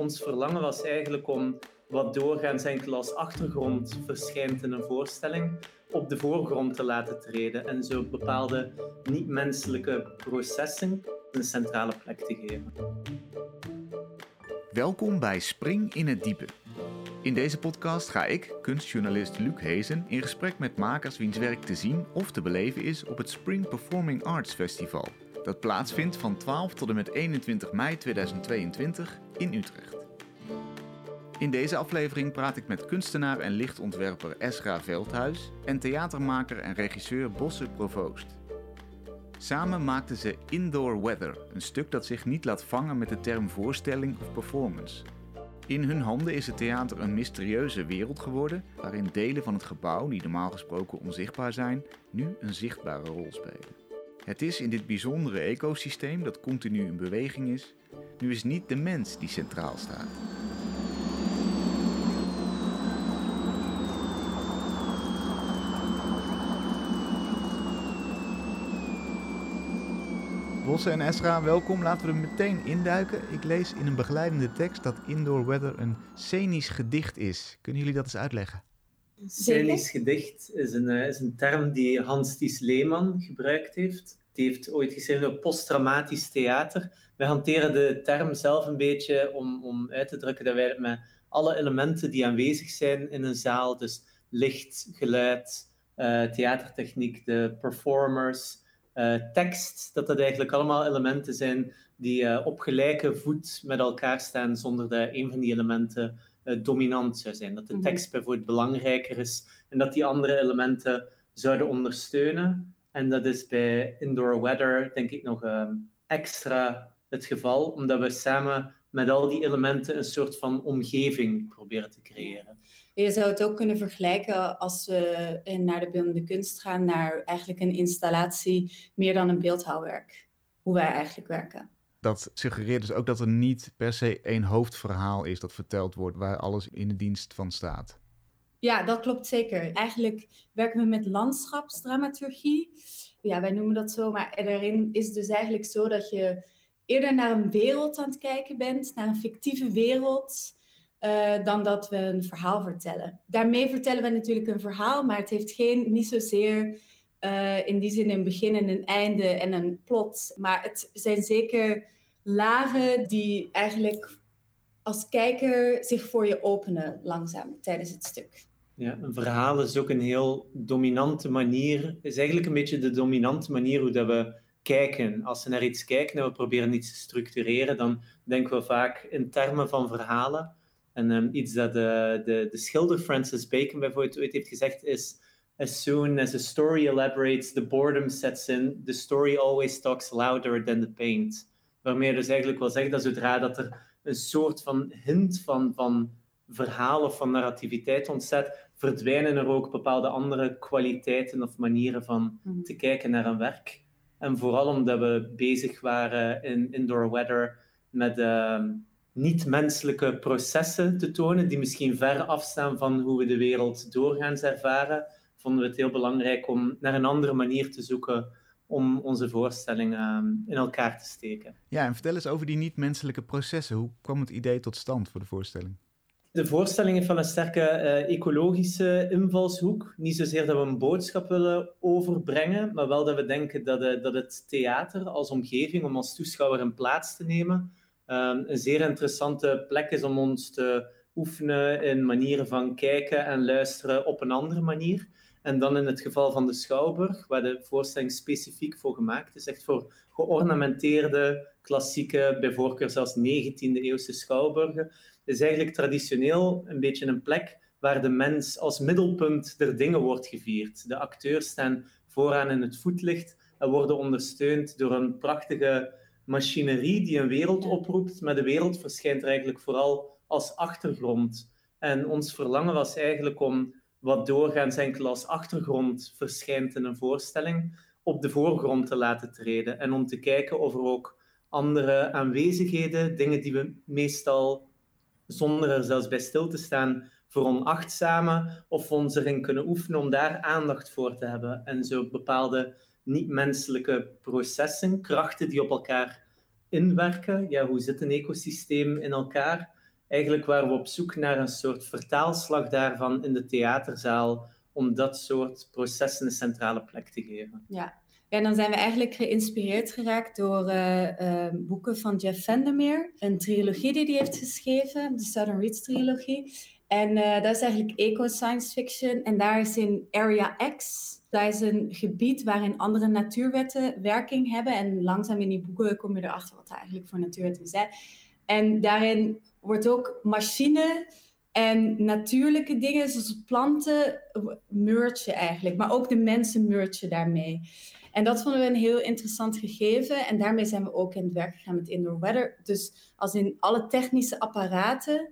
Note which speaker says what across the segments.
Speaker 1: ons verlangen was eigenlijk om wat doorgaans enkel als achtergrond verschijnt in een voorstelling, op de voorgrond te laten treden en zo bepaalde niet-menselijke processen een centrale plek te geven.
Speaker 2: Welkom bij Spring in het Diepe. In deze podcast ga ik, kunstjournalist Luc Hezen, in gesprek met makers wiens werk te zien of te beleven is op het Spring Performing Arts Festival, dat plaatsvindt van 12 tot en met 21 mei 2022 in Utrecht. In deze aflevering praat ik met kunstenaar en lichtontwerper Esra Veldhuis en theatermaker en regisseur Bosse Provoost. Samen maakten ze Indoor Weather, een stuk dat zich niet laat vangen met de term voorstelling of performance. In hun handen is het theater een mysterieuze wereld geworden, waarin delen van het gebouw, die normaal gesproken onzichtbaar zijn, nu een zichtbare rol spelen. Het is in dit bijzondere ecosysteem dat continu in beweging is, nu is niet de mens die centraal staat. Bosse en Esra, welkom. Laten we er meteen induiken. Ik lees in een begeleidende tekst dat Indoor Weather een scenisch gedicht is. Kunnen jullie dat eens uitleggen?
Speaker 1: Scenisch gedicht is een, eh, is een term die Hans Ties Leeman gebruikt heeft. Die heeft ooit geschreven over posttraumatisch theater. Wij hanteren de term zelf een beetje om, om uit te drukken dat wij met alle elementen die aanwezig zijn in een zaal, dus licht, geluid, uh, theatertechniek, de performers, uh, tekst, dat dat eigenlijk allemaal elementen zijn die uh, op gelijke voet met elkaar staan zonder dat een van die elementen dominant zou zijn. Dat de mhm. tekst bijvoorbeeld belangrijker is en dat die andere elementen zouden ondersteunen. En dat is bij Indoor Weather denk ik nog ehm, extra het geval, omdat we samen met al die elementen een soort van omgeving proberen te creëren.
Speaker 3: Je zou het ook kunnen vergelijken als we naar de beeldende kunst gaan, naar eigenlijk een installatie meer dan een beeldhouwwerk. Hoe wij eigenlijk werken.
Speaker 2: Dat suggereert dus ook dat er niet per se één hoofdverhaal is dat verteld wordt, waar alles in de dienst van staat.
Speaker 3: Ja, dat klopt zeker. Eigenlijk werken we met landschapsdramaturgie. Ja, wij noemen dat zo, maar daarin is het dus eigenlijk zo dat je eerder naar een wereld aan het kijken bent, naar een fictieve wereld, uh, dan dat we een verhaal vertellen. Daarmee vertellen we natuurlijk een verhaal, maar het heeft geen, niet zozeer uh, in die zin een begin en een einde en een plot. Maar het zijn zeker lagen die eigenlijk als kijker zich voor je openen langzaam tijdens het stuk.
Speaker 1: Ja, een verhaal is ook een heel dominante manier, is eigenlijk een beetje de dominante manier hoe dat we kijken. Als we naar iets kijken en we proberen iets te structureren, dan denken we vaak in termen van verhalen. En um, iets dat de, de, de schilder Francis Bacon bijvoorbeeld ooit heeft gezegd is as soon as a story elaborates, the boredom sets in, the story always talks louder than the paint. Waarmee dus eigenlijk wil zeggen dat zodra dat er een soort van hint van, van verhaal of van narrativiteit ontstaat, verdwijnen er ook bepaalde andere kwaliteiten of manieren van mhm. te kijken naar een werk. En vooral omdat we bezig waren in indoor weather met uh, niet-menselijke processen te tonen, die misschien ver afstaan van hoe we de wereld doorgaans ervaren, vonden we het heel belangrijk om naar een andere manier te zoeken om onze voorstelling ehm, in elkaar te steken.
Speaker 2: Ja, en vertel eens over die niet-menselijke processen. Hoe kwam het idee tot stand voor de voorstelling?
Speaker 1: De voorstelling heeft een sterke uh, ecologische invalshoek. Niet zozeer dat we een boodschap willen overbrengen, maar wel dat we denken dat, uh, dat het theater als omgeving, om als toeschouwer in plaats te nemen, um, een zeer interessante plek is om ons te oefenen in manieren van kijken en luisteren op een andere manier. En dan in het geval van de Schouwburg, waar de voorstelling specifiek voor gemaakt is, echt voor geornamenteerde, klassieke, bij voorkeur zelfs 19e-eeuwse Schouwburgen, is eigenlijk traditioneel een beetje een plek waar de mens als middelpunt der dingen wordt gevierd. De acteurs staan vooraan in het voetlicht en worden ondersteund door een prachtige machinerie die een wereld oproept, maar de wereld verschijnt er eigenlijk vooral als achtergrond. En ons verlangen was eigenlijk om wat doorgaans enkel als achtergrond verschijnt in een voorstelling, op de voorgrond te laten treden. En om te kijken of er ook andere aanwezigheden, dingen die we meestal zonder er zelfs bij stil te staan, veronachtzamen of ons erin kunnen oefenen om daar aandacht voor te hebben. En zo bepaalde niet-menselijke processen, krachten die op elkaar inwerken. Ja, hoe zit een ecosysteem in elkaar? eigenlijk waren we op zoek naar een soort vertaalslag daarvan in de theaterzaal, om dat soort processen een centrale plek te geven.
Speaker 3: Ja, en dan zijn we eigenlijk geïnspireerd geraakt door uh, uh, boeken van Jeff Vandermeer. Een trilogie die hij heeft geschreven, de Southern Reads trilogie. En uh, dat is eigenlijk eco-science fiction. En daar is in Area X, dat is een gebied waarin andere natuurwetten werking hebben. En langzaam in die boeken kom je erachter wat eigenlijk voor natuurwetten zijn. En daarin wordt ook machine en natuurlijke dingen, zoals planten, merchen eigenlijk. Maar ook de mensen merchen daarmee. En dat vonden we een heel interessant gegeven. En daarmee zijn we ook in het werk gegaan met indoor weather. Dus als in alle technische apparaten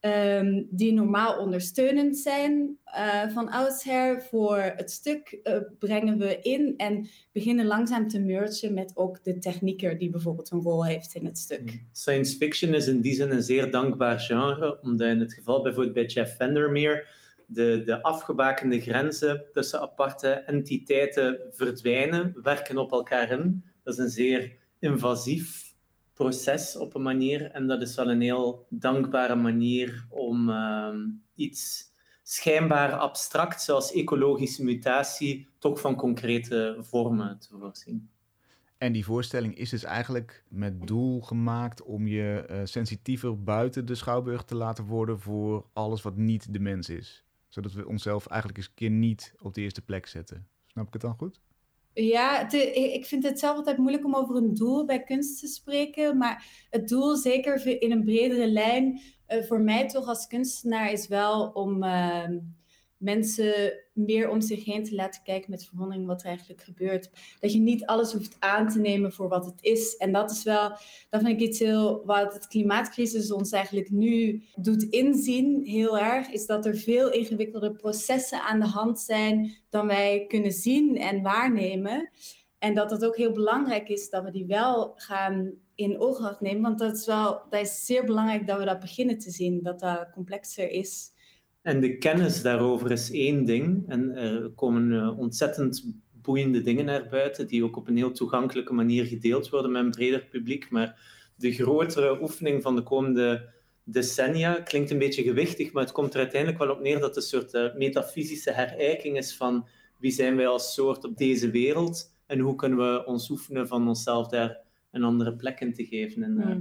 Speaker 3: um, die normaal ondersteunend zijn uh, van oudsher voor het stuk, uh, brengen we in en beginnen langzaam te mergen met ook de technieker die bijvoorbeeld een rol heeft in het stuk. Hmm.
Speaker 1: Science fiction is in die zin een zeer dankbaar genre, omdat in het geval bijvoorbeeld bij Jeff Vandermeer de, de afgebakende grenzen tussen aparte entiteiten verdwijnen, werken op elkaar in. Dat is een zeer invasief proces op een manier. En dat is wel een heel dankbare manier om uh, iets schijnbaar abstract, zoals ecologische mutatie, toch van concrete vormen te voorzien.
Speaker 2: En die voorstelling is dus eigenlijk met doel gemaakt om je uh, sensitiever buiten de schouwburg te laten worden voor alles wat niet de mens is zodat we onszelf eigenlijk eens een keer niet op de eerste plek zetten. Snap ik het dan goed?
Speaker 3: Ja, ik vind het zelf altijd moeilijk om over een doel bij kunst te spreken. Maar het doel, zeker in een bredere lijn, uh, voor mij toch als kunstenaar, is wel om. Uh, mensen meer om zich heen te laten kijken met verwondering wat er eigenlijk gebeurt. Dat je niet alles hoeft aan te nemen voor wat het is. En dat is wel, dat vind ik iets heel, wat het klimaatcrisis ons eigenlijk nu doet inzien, heel erg, is dat er veel ingewikkelde processen aan de hand zijn dan wij kunnen zien en waarnemen. En dat het ook heel belangrijk is dat we die wel gaan in ooghoud nemen. Want dat is wel, dat is zeer belangrijk dat we dat beginnen te zien, dat dat complexer is.
Speaker 1: En de kennis daarover is één ding. En er komen uh, ontzettend boeiende dingen naar buiten, die ook op een heel toegankelijke manier gedeeld worden met een breder publiek. Maar de grotere oefening van de komende decennia klinkt een beetje gewichtig, maar het komt er uiteindelijk wel op neer dat het een soort uh, metafysische herijking is van wie zijn wij als soort op deze wereld en hoe kunnen we ons oefenen van onszelf daar een andere plek in te geven. En, uh,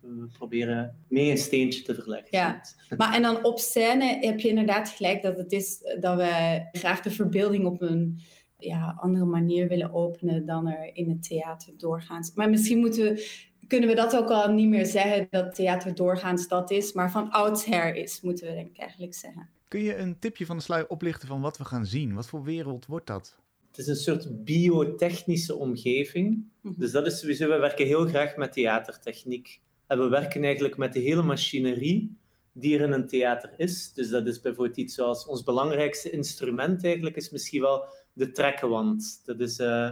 Speaker 1: we proberen mee een steentje te verleggen.
Speaker 3: Ja, maar en dan op scène heb je inderdaad gelijk dat het is dat we graag de verbeelding op een ja, andere manier willen openen dan er in het theater doorgaans. Maar misschien moeten we, kunnen we dat ook al niet meer zeggen dat theater doorgaans dat is, maar van oudsher is, moeten we denk ik eigenlijk zeggen.
Speaker 2: Kun je een tipje van de sluier oplichten van wat we gaan zien? Wat voor wereld wordt dat?
Speaker 1: Het is een soort biotechnische omgeving. Mhm. Dus dat is sowieso, we werken heel graag met theatertechniek. En we werken eigenlijk met de hele machinerie die er in een theater is. Dus dat is bijvoorbeeld iets zoals ons belangrijkste instrument eigenlijk is misschien wel de trekkenwand. Dat is uh,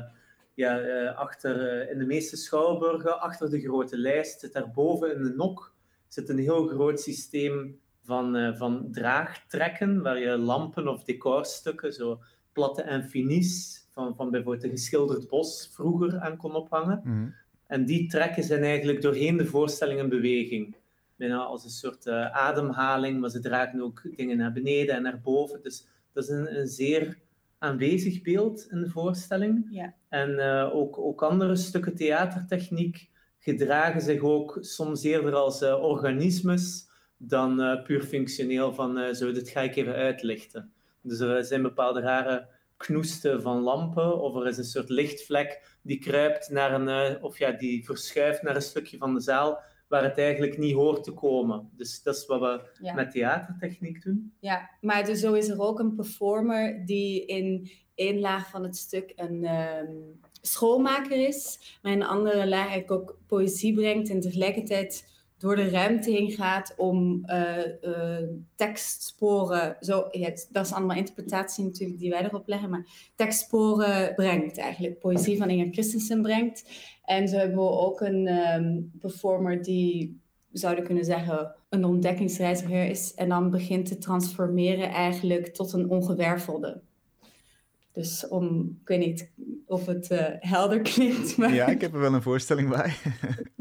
Speaker 1: ja, uh, achter, uh, in de meeste schouwburgen, achter de grote lijst, zit daarboven in de nok zit een heel groot systeem van, van draagtrekken, waar je lampen of decorstukken, zo platte en finis, van, van bijvoorbeeld een geschilderd bos vroeger aan kon ophangen. Mm en die trekken zijn eigenlijk doorheen de voorstelling in beweging. Bijna als een soort uh, ademhaling, maar ze dragen ook dingen naar beneden en naar boven. Dus dat is een, een zeer aanwezig beeld in de voorstelling.
Speaker 3: Ja.
Speaker 1: En uh, ook, ook andere stukken theatertechniek gedragen zich ook soms eerder als uh, organismes dan puur functioneel van zo, dit ga ik even uitlichten. Dus er zijn bepaalde rare knoesten van lampen, of er is een soort lichtvlek die kruipt naar een, eh, of ja, die verschuift naar een stukje van de zaal waar het eigenlijk niet hoort te komen. Dus dat is wat we met theatertechniek doen.
Speaker 3: Ja, maar dus zo is er ook een performer die in één laag van het stuk een um, schoonmaker is, maar in een andere laag eigenlijk ook poëzie brengt en tegelijkertijd door de ruimte heen gaat om uh, uh, tekstsporen, zo, ja, dat is allemaal interpretatie natuurlijk die wij erop leggen, maar tekstsporen brengt eigenlijk, poëzie van Inger Christensen brengt. En zo hebben we ook een um, performer die, we zouden kunnen zeggen, een ontdekkingsreiziger is en dan begint te transformeren eigenlijk tot een ongewervelde. Dus om, ik weet niet of het uh, helder klinkt. Maar...
Speaker 2: Ja, ik heb er wel een voorstelling bij.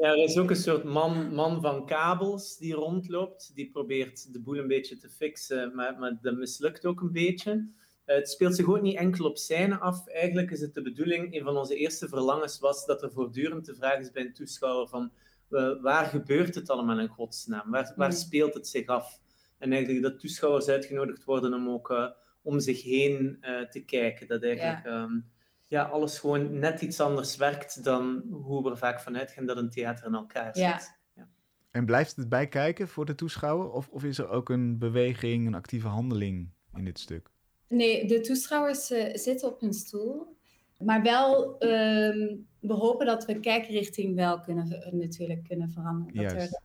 Speaker 1: er is ook een soort man, man van kabels die rondloopt. Die probeert de boel een beetje te fixen, maar, maar dat mislukt ook een beetje. Uh, het speelt zich ook niet enkel op scène af. Eigenlijk is het de bedoeling, een van onze eerste verlangens was dat er voortdurend de vraag is bij een toeschouwer van uh, waar gebeurt het allemaal in godsnaam? Waar, waar speelt het zich af? En eigenlijk dat toeschouwers uitgenodigd worden om ook uh, om zich heen te kijken. Dat eigenlijk ja. Um, ja. alles gewoon net iets anders werkt dan hoe we er vaak vanuit gaan dat een theater in elkaar zit. Ja.
Speaker 2: Ja. En blijft het bijkijken voor de toeschouwer? Of, of is er ook een beweging, een actieve handeling in dit stuk?
Speaker 3: Nee, de toeschouwers uh, zitten op hun stoel. Maar wel, um, we hopen dat we kijkrichting wel kunnen, natuurlijk kunnen veranderen. Dat er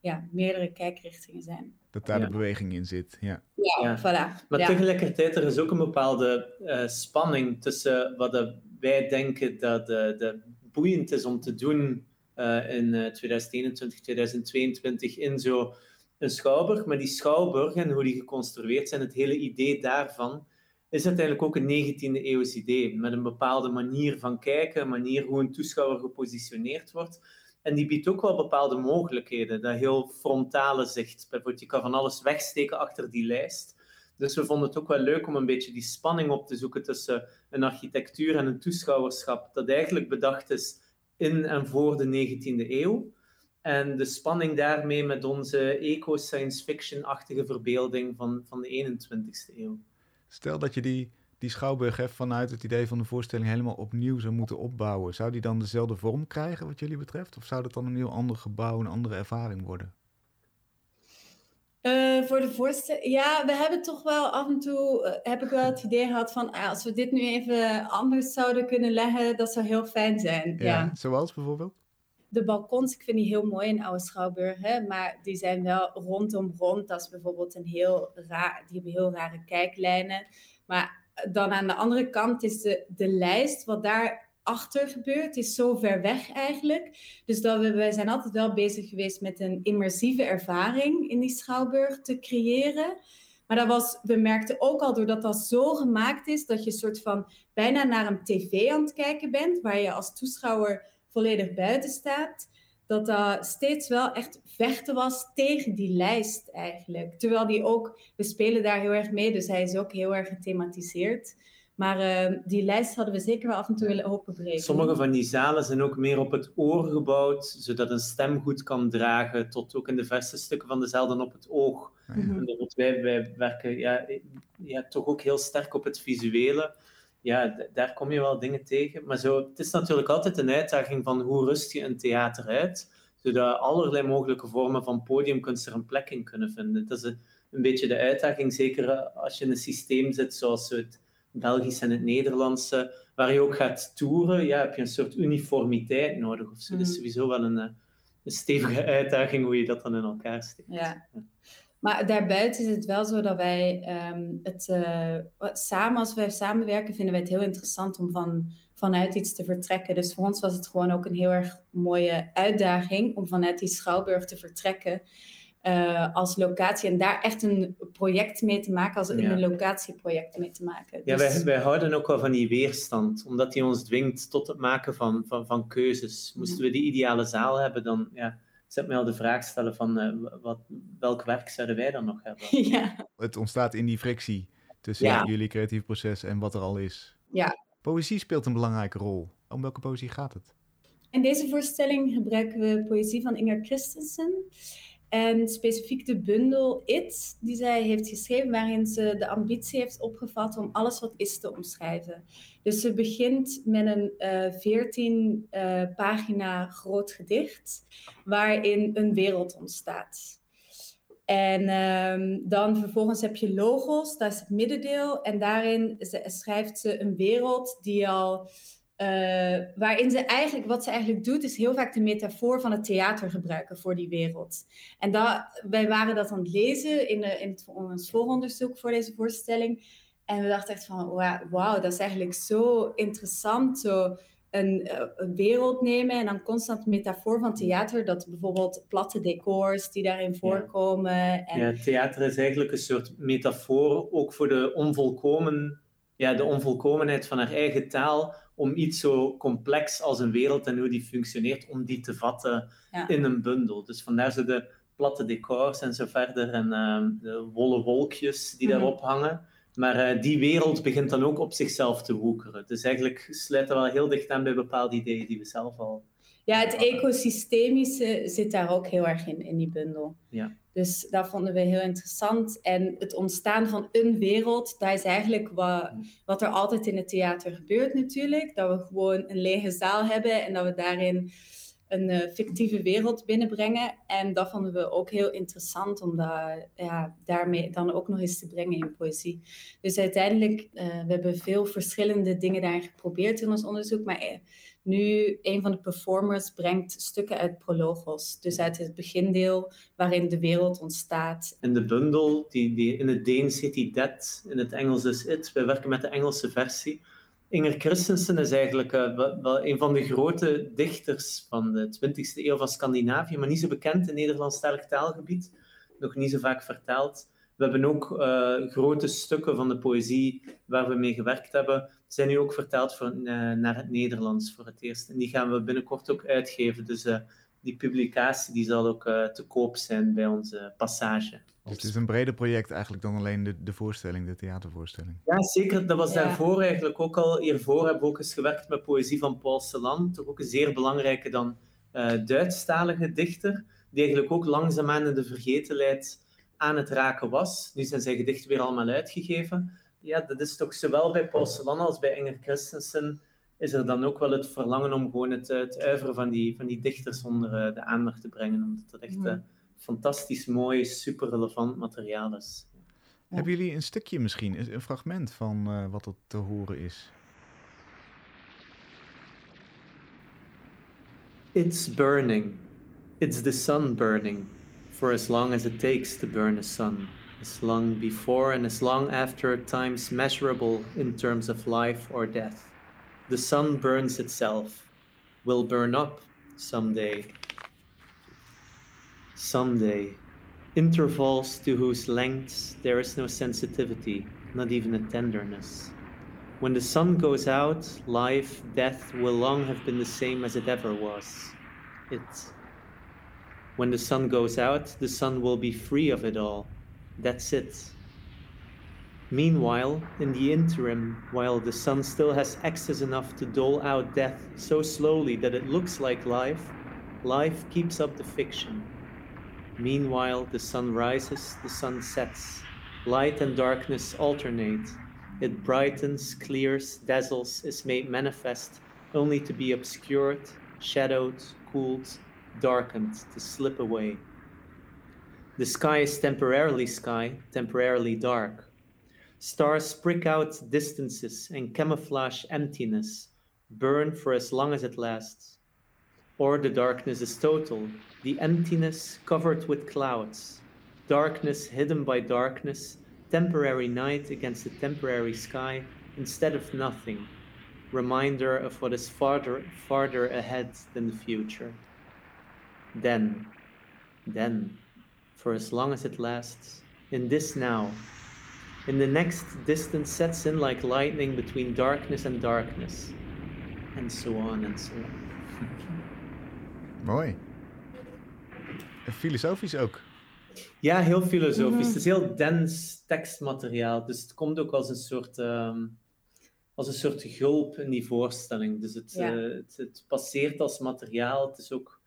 Speaker 3: ja, meerdere kijkrichtingen zijn.
Speaker 2: Dat daar de beweging in zit, ja.
Speaker 3: Ja, ja. voilà.
Speaker 1: Maar tegelijkertijd, er is ook een bepaalde uh, spanning tussen wat wij denken dat de, de boeiend is om te doen uh, in 2021, 2022 in zo een schouwburg, maar die schouwburg en hoe die geconstrueerd zijn, het hele idee daarvan, is uiteindelijk ook een 19e eeuws idee, met een bepaalde manier van kijken, een manier hoe een toeschouwer gepositioneerd wordt. En die biedt ook wel bepaalde mogelijkheden, dat heel frontale zicht. Bijvoorbeeld, je kan van alles wegsteken achter die lijst. Dus we vonden het ook wel leuk om een beetje die spanning op te zoeken tussen een architectuur en een toeschouwerschap, dat eigenlijk bedacht is in en voor de 19e eeuw. En de spanning daarmee met onze eco-science fiction-achtige verbeelding van, van de 21ste eeuw.
Speaker 2: Stel dat je die, die schouwburg hebt vanuit het idee van de voorstelling helemaal opnieuw zou moeten opbouwen. Zou die dan dezelfde vorm krijgen wat jullie betreft? Of zou dat dan een heel ander gebouw, een andere ervaring worden?
Speaker 3: Uh, voor de voorstelling, ja, we hebben toch wel af en toe, uh, heb ik wel het idee gehad van, ah, als we dit nu even anders zouden kunnen leggen, dat zou heel fijn zijn. Ja, ja.
Speaker 2: Zoals bijvoorbeeld?
Speaker 3: de balkons, ik vind die heel mooi in Oude Schouwburg, hè, maar die zijn wel rondom rond. Dat is bijvoorbeeld een heel raar, die hebben heel rare kijklijnen. Maar dan aan de andere kant is de, de lijst, wat daar achter gebeurt, is zo ver weg eigenlijk. Dus dat we, wij zijn altijd wel bezig geweest met een immersieve ervaring in die Schouwburg te creëren. Maar dat was, we merkten ook al, doordat dat zo gemaakt is, dat je soort van bijna naar een tv aan het kijken bent, waar je als toeschouwer volledig buiten staat, dat dat steeds wel echt vechten was tegen die lijst eigenlijk. Terwijl die ook, we spelen daar heel erg mee, dus hij is ook heel erg gethematiseerd. Maar uh, die lijst hadden we zeker wel af en toe willen openbreken.
Speaker 1: Sommige van die zalen zijn ook meer op het oor gebouwd, zodat een stem goed kan dragen, tot ook in de verste stukken van de zaal dan op het oog. Mm -hmm. wij, wij werken ja, ja, toch ook heel sterk op het visuele ja, daar kom je wel dingen tegen. Maar zo, het is natuurlijk altijd een uitdaging van hoe rust je een theater uit, zodat allerlei mogelijke vormen van podiumkunst er een plek in kunnen vinden. Dat is een, een beetje de uitdaging, zeker als je in een systeem zit zoals het Belgisch en het Nederlandse, waar je ook gaat toeren, ja, heb je een soort uniformiteit nodig. Of zo. Dat is mhm. sowieso wel een, een stevige uitdaging hoe je dat dan in elkaar steekt.
Speaker 3: Ja. Maar daarbuiten is het wel zo dat wij um, het uh, samen, als wij samenwerken, vinden wij het heel interessant om van, vanuit iets te vertrekken. Dus voor ons was het gewoon ook een heel erg mooie uitdaging om vanuit die Schouwburg te vertrekken. Uh, als locatie en daar echt een project mee te maken, als een locatieproject mee te maken.
Speaker 1: Ja, wij, dus- wij houden ook wel van die weerstand, omdat die ons dwingt tot het maken van, van, van keuzes. Moesten we die ideale zaal hebben, dan ja, zet mij al de vraag stellen van uh, wat, welk werk zouden wij dan nog hebben?
Speaker 3: Ja.
Speaker 2: Het ontstaat in die frictie tussen jullie creatief proces en wat er al is.
Speaker 3: Ja.
Speaker 2: Poëzie speelt een belangrijke rol. Om welke poëzie gaat het?
Speaker 3: In deze voorstelling gebruiken we poëzie van Inger Christensen. En specifiek de bundel It, die zij heeft geschreven, waarin ze de ambitie heeft opgevat om alles wat is te omschrijven. Dus ze begint met een uh, eh, 14 uh, eh, pagina groot gedicht, waarin een wereld ontstaat. En um, dan vervolgens heb je logos, dat is het middendeel. En daarin schrijft ze een wereld die al uh, waarin ze eigenlijk, wat ze eigenlijk doet, is heel vaak de metafoor van het theater gebruiken voor die wereld. En dat, wij waren dat aan het lezen in, de, in het, ons vooronderzoek voor deze voorstelling. En we dachten echt van, wauw, dat is eigenlijk zo interessant. Zo een, eh, een, wereld nemen en dan constant metafoor van theater. Dat bijvoorbeeld platte decors die daarin voorkomen.
Speaker 1: Ja,
Speaker 3: en...
Speaker 1: ja theater is eigenlijk een soort metafoor ook voor de onvolkomen ja, de onvolkomenheid van haar eigen taal om iets zo complex als een wereld en hoe die functioneert, om die te vatten in een bundel. Dus vandaar zo de platte decors en zo verder en ehm, de wollen wolkjes die mhm. daarop hangen. Maar eh, die wereld begint dan ook op zichzelf te woekeren. Dus eigenlijk sluit dat wel heel dicht aan bij bepaalde ideeën die we zelf al
Speaker 3: ja, het ecosystemische zit daar ook heel erg in, in die bundel.
Speaker 1: Ja.
Speaker 3: Dus dat vonden we heel interessant. En het ontstaan van een wereld, dat is eigenlijk wat, wat er altijd in het theater gebeurt natuurlijk. Dat we gewoon een lege zaal hebben en dat we daarin een uh, fictieve wereld binnenbrengen. En dat vonden we ook heel interessant om dat daarmee dan ook nog eens te brengen in poëzie. Dus uiteindelijk, uh, we hebben veel verschillende dingen daar geprobeerd in ons onderzoek. Maar uh, nu, een van de performers brengt stukken uit Prologos, dus uit het begindeel waarin de wereld ontstaat.
Speaker 1: In de bundel, die, in het Deens heet die Dead, in het Engels is It. Wij werken met de Engelse versie. Inger Christensen is eigenlijk uh, wel een van de grote dichters van de 20e eeuw van Scandinavië, maar niet zo bekend in Nederlandstalig taalgebied, nog niet zo vaak vertaald. We hebben ook uh, grote stukken van de poëzie waar we mee gewerkt hebben, zijn nu ook vertaald voor, uh, naar het Nederlands voor het eerst. En die gaan we binnenkort ook uitgeven. Dus die publicatie die zal ook te koop zijn bij onze passage.
Speaker 2: Dus het is een breder project eigenlijk dan alleen de, de voorstelling, de theatervoorstelling.
Speaker 1: Ja, zeker. Dat was daarvoor eigenlijk ook al. Hiervoor hebben we ook eens gewerkt met poëzie van Paul Celan. Toch ook een zeer belangrijke dan Duitsstalige dichter. Die eigenlijk ook langzaamaan in de vergetenheid aan het raken was. Nu zijn zijn gedichten weer allemaal uitgegeven. Ja, dat is toch zowel bij Paul Celan als bij Inger Christensen is er dan ook wel het verlangen om gewoon het, het uiveren van die, van die dichters onder eh, de aandacht te brengen. Omdat het echt uh, fantastisch mooi, super relevant materiaal is.
Speaker 2: Hebben jullie een stukje misschien, een fragment van uh, wat er te horen is?
Speaker 1: It's burning. It's the sun burning. for as long as it takes to burn a sun, as long before and as long after times measurable in terms of life or death. The sun burns itself, will burn up someday. Someday. Intervals to whose lengths there is no sensitivity, not even a tenderness. When the sun goes out, life, death will long have been the same as it ever was. It when the sun goes out, the sun will be free of it all. That's it. Meanwhile, in the interim, while the sun still has access enough to dole out death so slowly that it looks like life, life keeps up the fiction. Meanwhile, the sun rises, the sun sets. Light and darkness alternate. It brightens, clears, dazzles, is made manifest, only to be obscured, shadowed, cooled, darkened to slip away. The sky is temporarily sky, temporarily dark. Stars prick out distances and camouflage emptiness, burn for as long as it lasts. Or the darkness is total, the emptiness covered with clouds, darkness hidden by darkness, temporary night against a temporary sky instead of nothing, reminder of what is farther, farther ahead than the future. then, then, for as long as it lasts, in this now, in the next distance sets in like lightning between darkness and darkness, and so on and so on.
Speaker 2: Mooi. Filosofisch ook.
Speaker 1: Ja, heel filosofisch. Het is heel dens tekstmateriaal. Dus het komt ook als een soort, um, als een soort gulp in die voorstelling. Dus het, ja. uh, het, het, passeert als materiaal. Het is ook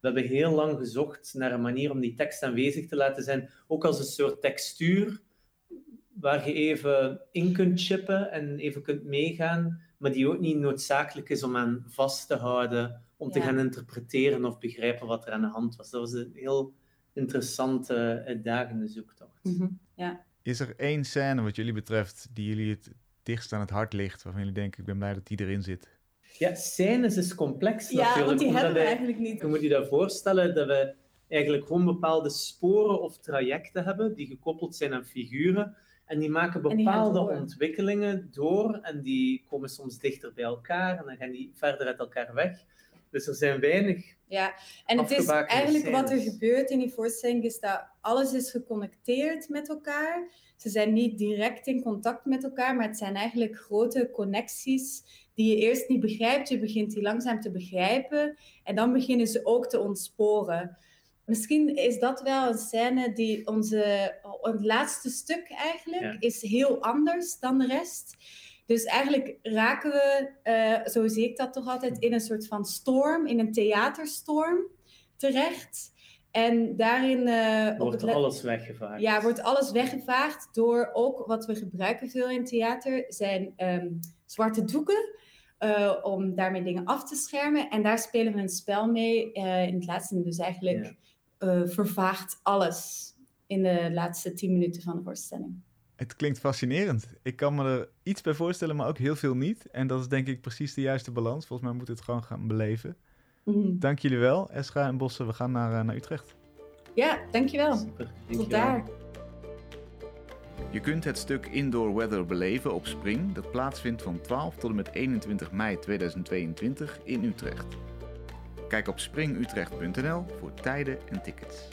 Speaker 1: we hebben heel lang gezocht naar een manier om die tekst aanwezig te laten zijn, ook als een soort textuur waar je even in kunt chippen en even kunt meegaan, maar die ook niet noodzakelijk is om aan vast te houden, om te gaan interpreteren of begrijpen wat er aan de hand was. Dat was een heel interessante, uitdagende zoektocht.
Speaker 3: Mhm, ja.
Speaker 2: Is er één scène wat jullie betreft die jullie het dichtst aan het hart ligt, waarvan jullie denken, ik ben blij dat die erin zit?
Speaker 1: Ja, scènes is complex
Speaker 3: ja,
Speaker 1: natuurlijk.
Speaker 3: want die hebben we eigenlijk niet.
Speaker 1: Je moet je dat voorstellen dat we eigenlijk gewoon bepaalde sporen of trajecten hebben die gekoppeld zijn aan figuren. En die maken bepaalde ontwikkelingen door en die komen soms dichter bij elkaar en dan gaan die verder uit elkaar weg. Dus er zijn weinig
Speaker 3: Ja, en het is eigenlijk wat er gebeurt in die voorstelling, is dat alles is geconnecteerd met elkaar. Ze zijn niet direct in contact met elkaar, maar het zijn eigenlijk grote connecties die je eerst niet begrijpt. Je begint die langzaam te begrijpen en dan beginnen ze ook te ontsporen. Misschien is dat wel een scène die onze, het laatste stuk eigenlijk, is heel anders dan de rest. Dus eigenlijk raken we, uh, zo zie ik dat toch altijd, in een soort van storm, in een theaterstorm terecht. En daarin... Uh,
Speaker 1: wordt alles weggevaagd.
Speaker 3: Ja, wordt alles weggevaagd door ook wat we gebruiken veel in theater, zijn um, zwarte doeken. Uh, om daarmee dingen af te schermen. En daar spelen we een spel mee. Uh, in het laatste dus eigenlijk ja. Vervaagt alles in de laatste tien minuten van de voorstelling.
Speaker 2: Het klinkt fascinerend. Ik kan me er iets bij voorstellen, maar ook heel veel niet. En dat is denk ik precies de juiste balans. Volgens mij moet het gewoon gaan beleven. Mm. Dank jullie wel, Esra en Bossen. We gaan naar, uh, naar Utrecht.
Speaker 3: Ja, dankjewel. Super, Tot daar.
Speaker 2: Je kunt het stuk Indoor Weather beleven op Spring, dat plaatsvindt van 12 tot en met 21 mei 2022 in Utrecht. Kijk op springutrecht.nl voor tijden en tickets.